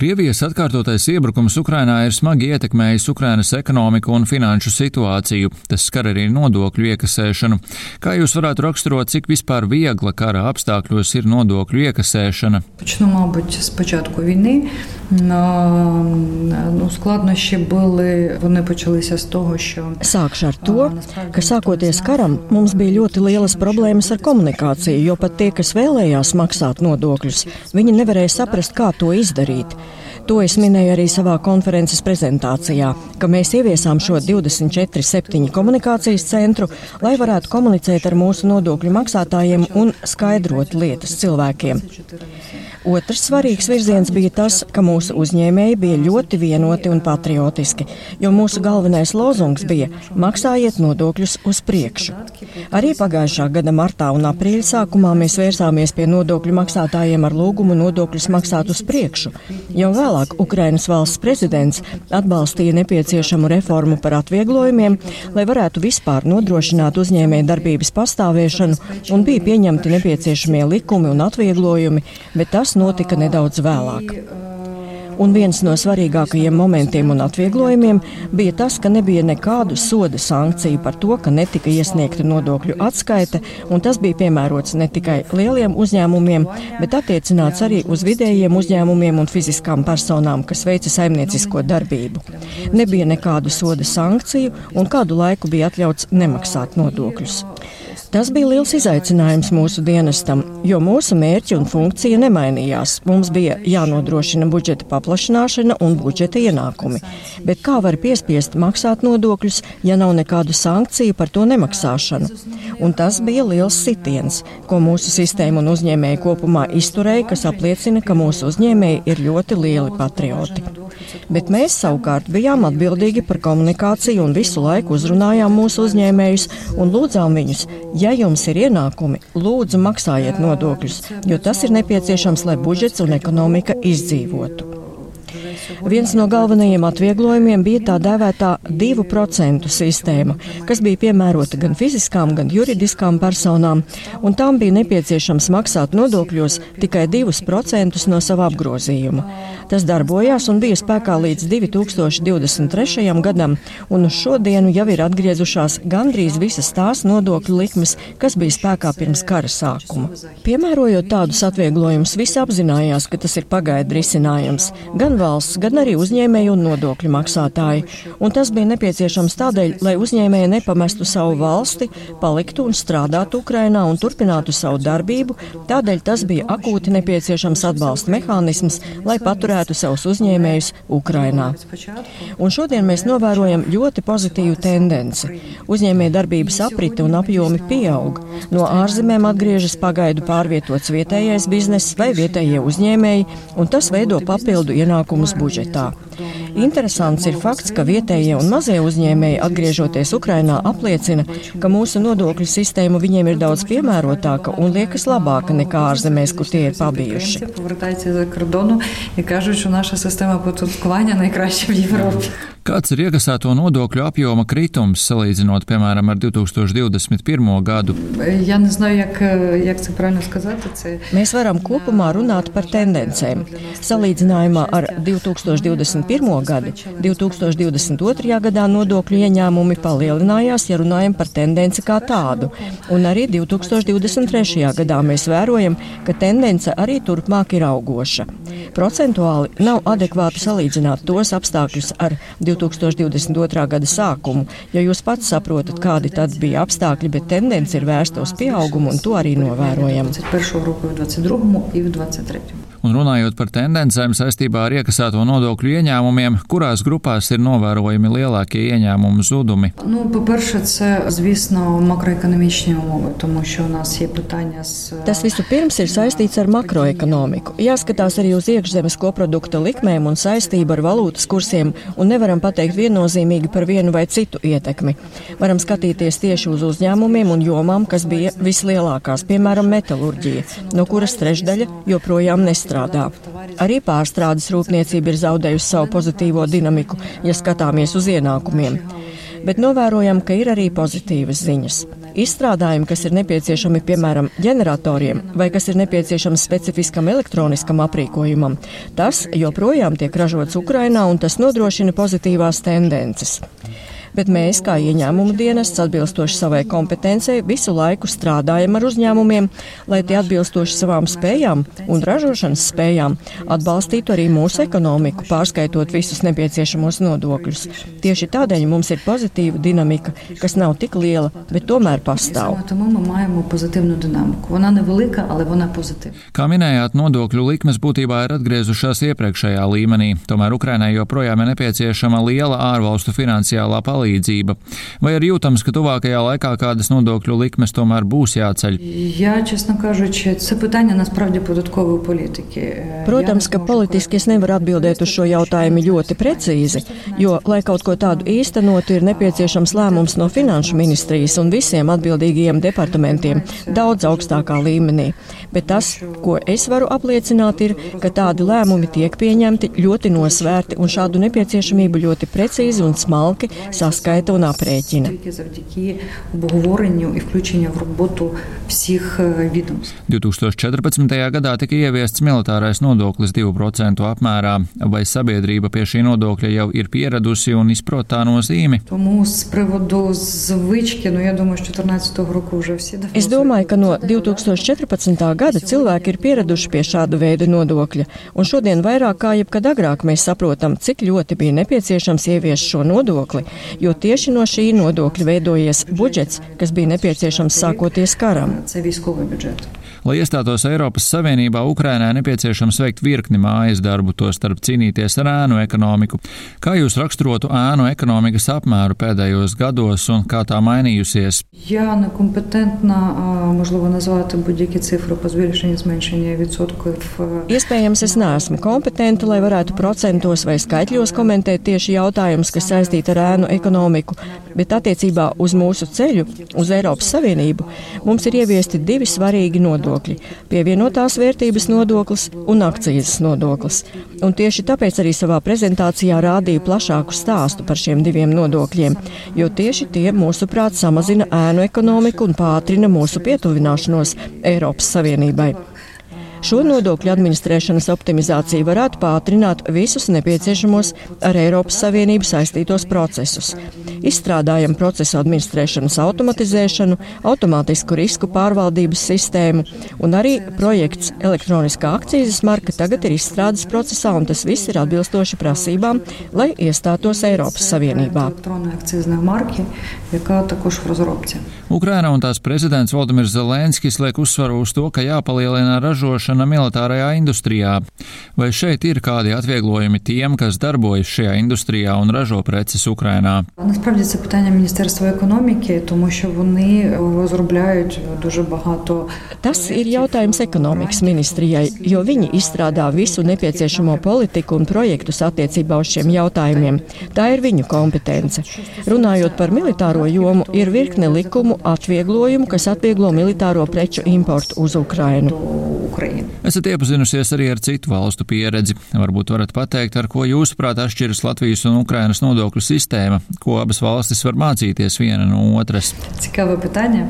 Krievijas atkārtotais iebrukums Ukrainā ir smagi ietekmējis Ukrainas ekonomiku un finanšu situāciju. Tas skar arī nodokļu iekasēšanu. Kā jūs varētu raksturot, cik vispār viegla kara apstākļos ir nodokļu iekasēšana? Почну, мабуть, спочатку війни. Ну, складнощі були, вони почалися з того, що Sākšu ar to, ka sākoties karam, mums bija ļoti lielas problēmas ar komunikāciju, jo pat tie, kas vēlējās maksāt nodokļus, viņi nevarēja saprast, kā to izdarīt. To es minēju arī savā konferences prezentācijā, ka mēs ieviesām šo 24-7 komunikācijas centru, lai varētu komunicēt ar mūsu nodokļu maksātājiem un skaidrot lietas cilvēkiem. Otrs svarīgs virziens bija tas, ka mūsu uzņēmēji bija ļoti vienoti un patriotiski, jo mūsu galvenais lozungs bija maksājiet nodokļus uz priekšu. Arī pagājušā gada martā un aprīļa sākumā mēs vērsāmies pie nodokļu maksātājiem ar lūgumu nodokļus maksāt uz priekšu. Jau vēlāk Ukrainas valsts prezidents atbalstīja nepieciešamu reformu par atvieglojumiem, lai varētu vispār nodrošināt uzņēmēju darbības pastāvēšanu un bija pieņemti nepieciešamie likumi un atvieglojumi, bet tas Tas notika nedaudz vēlāk. Un viens no svarīgākajiem momentiem un atvieglojumiem bija tas, ka nebija nekādu soda sankciju par to, ka netika iesniegta nodokļu atskaite, un tas bija piemērots ne tikai lieliem uzņēmumiem, bet attiecināts arī uz vidējiem uzņēmumiem un fiziskām personām, kas veica saimniecisko darbību. Nebija nekādu soda sankciju, un kādu laiku bija atļauts nemaksāt nodokļus. Tas bija liels izaicinājums mūsu dienestam, jo mūsu mērķi un funkcija nemainījās. Mums bija jānodrošina budžeta paplašināšana un budžeta ienākumi. Bet kā var piespiest maksāt nodokļus, ja nav nekādu sankciju par to nemaksāšanu? Un tas bija liels sitiens, ko mūsu sistēma un uzņēmēji kopumā izturēja, kas apliecina, ka mūsu uzņēmēji ir ļoti lieli patrioti. Bet mēs savukārt bijām atbildīgi par komunikāciju un visu laiku uzrunājām mūsu uzņēmējus un lūdzām viņus, ja jums ir ienākumi, lūdzu maksājiet nodokļus, jo tas ir nepieciešams, lai budžets un ekonomika izdzīvotu. Viens no galvenajiem atvieglojumiem bija tā dēvētā 2% sistēma, kas bija piemērota gan fiziskām, gan juridiskām personām, un tām bija nepieciešams maksāt nodokļos tikai 2% no sava apgrozījuma. Tas darbojās un bija spēkā līdz 2023. gadam, un uz šodienu jau ir atgriezušās gandrīz visas tās nodokļu likmes, kas bija spēkā pirms kara sākuma. Piemērojot tādus atvieglojumus, visi apzinājās, ka tas ir pagaidu risinājums gan valsts, gan arī uzņēmēji un nodokļu maksātāji. Un tas bija nepieciešams tādēļ, lai uzņēmēji nepamestu savu valsti, paliktu un strādātu Ukrainā un turpinātu savu darbību. Tādēļ tas bija akūti nepieciešams atbalsta mehānisms, lai paturētu savus uzņēmējus Ukrainā. Un šodien mēs novērojam ļoti pozitīvu tendenci. Uzņēmēja darbības aprite un apjomi pieaug. No ārzemēm atgriežas pagaidu pārvietots vietējais bizness vai vietējie uzņēmēji, un tas veido papildu ienākumus budžetā. Interesants ir fakts, ka vietējie un mazie uzņēmēji, atgriežoties Ukrainā, apliecina, ka mūsu nodokļu sistēma viņiem ir daudz piemērotāka un liekas labāka nekā ārzemēs, kur tie ir pabijuši. Kāds ir iekasēto nodokļu apjoma kritums salīdzinot, piemēram, ar 2021. gadu? Mēs varam kopumā runāt par tendencēm. Salīdzinājumā ar 2021. Gadu 2022. gadā nodokļu ieņēmumi palielinājās, ja runājam par tendenci kā tādu. Un arī 2023. gadā mēs vērojam, ka tendence arī turpmāk ir augoša. Procentuāli nav adekvāti salīdzināt tos apstākļus ar 2022. 2022. gada sākumu, jo jūs pats saprotat, kādi tad bija apstākļi, bet tendence ir vērsta uz pieaugumu, un to arī novērojam. 21. roku, 22. un 23. Un runājot par tendencēm saistībā ar iekasēto nodokļu ieņēmumiem, kurās grupās ir novērojami lielākie ieņēmumu zudumi? Nu, Tas vispirms ir saistīts ar makroekonomiku. Jāskatās arī uz iekšzemes koprodukta likmēm un saistību ar valūtas kursiem, un nevaram pateikt viennozīmīgi par vienu vai citu ietekmi. Varam skatīties tieši uz uzņēmumiem un jomām, kas bija vislielākās, piemēram, metālurģija, no kuras trešdaļa joprojām nest nestrādā. Arī pārstrādes rūpniecība ir zaudējusi savu pozitīvo dinamiku, ja skatāmies uz ienākumiem. Bet novērojam, ka ir arī pozitīvas ziņas. Izstrādājumi, kas ir nepieciešami piemēram ģeneratoriem vai kas ir nepieciešams specifiskam elektroniskam aprīkojumam, tas joprojām tiek ražots Ukrainā un tas nodrošina pozitīvās tendences bet mēs, kā ieņēmumu dienests, atbilstoši savai kompetencei, visu laiku strādājam ar uzņēmumiem, lai tie atbilstoši savām spējām un ražošanas spējām atbalstītu arī mūsu ekonomiku, pārskaitot visus nepieciešamos nodokļus. Tieši tādēļ mums ir pozitīva dinamika, kas nav tik liela, bet tomēr pastāv. Kā minējāt, nodokļu likmes būtībā ir atgriezušās iepriekšējā līmenī, tomēr Ukrainai joprojām ir nepieciešama liela ārvalstu finansiālā palīdzība palīdzība? Vai ir jūtams, ka tuvākajā laikā kādas nodokļu likmes tomēr būs jāceļ? Protams, ka politiski es nevaru atbildēt uz šo jautājumu ļoti precīzi, jo, lai kaut ko tādu īstenot, ir nepieciešams lēmums no Finanšu ministrijas un visiem atbildīgajiem departamentiem daudz augstākā līmenī. Bet tas, ko es varu apliecināt, ir, ka tādi lēmumi tiek pieņemti ļoti nosvērti un šādu nepieciešamību ļoti precīzi un smalki sasniegt saskaita un aprēķina. 2014. gadā tika ieviests militārais nodoklis 2% apmērā, vai sabiedrība pie šī nodokļa jau ir pieradusi un izprot tā nozīmi. Es domāju, ka no 2014. gada cilvēki ir pieraduši pie šādu veidu nodokļa, un šodien vairāk kā jebkad agrāk mēs saprotam, cik ļoti bija nepieciešams ieviest šo nodokli, jo tieši no šī nodokļa veidojies budžets, kas bija nepieciešams sākoties karam. Lai iestātos Eiropas Savienībā, Ukrainai nepieciešams veikt virkni mājas darbu, to starp cīnīties ar ēnu ekonomiku. Kā jūs raksturotu ēnu ekonomikas apmēru pēdējos gados un kā tā mainījusies? Я некомпетентна, можливо, назвати будь-які цифри по збільшенню зменшення відсотків. Iespējams, es neesmu kompetenta, lai varētu procentos vai skaitļos komentēt tieši jautājumus, kas saistīti ar ēnu ekonomiku, bet attiecībā uz mūsu ceļu, uz Eiropas Savienību, mums ir ieviesti divi svarīgi nodokļi nodokļi - pievienotās vērtības nodoklis un akcijas nodoklis. Un tieši tāpēc arī savā prezentācijā rādīju plašāku stāstu par šiem diviem nodokļiem, jo tieši tie, mūsuprāt, samazina ēnu ekonomiku un pātrina mūsu pietuvināšanos Eiropas Savienībai. Šo nodokļu administrēšanas optimizācija varētu pātrināt visus nepieciešamos ar Eiropas Savienību saistītos procesus. Izstrādājam procesu administrēšanas automatizēšanu, automātisku risku pārvaldības sistēmu un arī projekts elektroniskā akcijas marka tagad ir izstrādes procesā un tas viss ir atbilstoši prasībām, lai iestātos Eiropas Savienībā. Ukraina un tās prezidents Valdemirs Zelenskis liek uzsvaru uz to, ka jāpalielina ražošana ražošana militārajā industrijā. Vai šeit ir kādi atvieglojumi tiem, kas darbojas šajā industrijā un ražo preces Ukrainā? Насправді це питання Міністерства економіки, тому що вони розробляють дуже багато. Tas ir jautājums ekonomikas ministrijai, jo viņi izstrādā visu nepieciešamo politiku un projektus attiecībā uz šiem jautājumiem. Tā ir viņu kompetence. Runājot par militāro jomu, ir virkne likumu atvieglojumu, kas atvieglo militāro preču importu uz Ukrainu. Ukraina. Esat iepazinusies arī ar citu valstu pieredzi. Varbūt varat pateikt, ar ko jūsuprāt atšķiras Latvijas un Ukrainas nodokļu sistēma, ko abas valstis var mācīties viena no otras. Цікаве питання.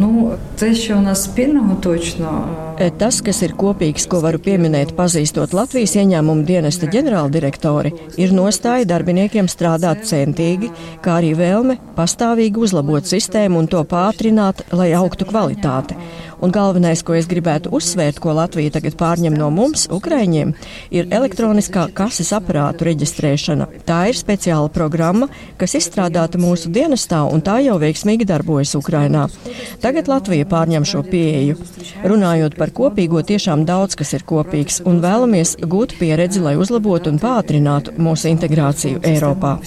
Nu, те, що у нас спільного точно. Tas, kas ir kopīgs, ko varu pieminēt, pazīstot Latvijas ieņēmumu dienesta ģenerāldirektori, ir nostāja darbiniekiem strādāt centīgi, kā arī vēlme pastāvīgi uzlabot sistēmu un to pātrināt, lai augtu kvalitāte. Un galvenais, ko es gribētu uzsvērt, ko Latvija tagad pārņem no mums, Ukraiņiem, ir elektroniskā kases aparātu reģistrēšana. Tā ir speciāla programma, kas izstrādāta mūsu dienestā, un tā jau veiksmīgi darbojas Ukrainā. Tagad Latvija pārņem šo pieeju. Runājot par kopīgo, tiešām daudz kas ir kopīgs, un vēlamies gūt pieredzi, lai uzlabotu un pātrinātu mūsu integrāciju Eiropā.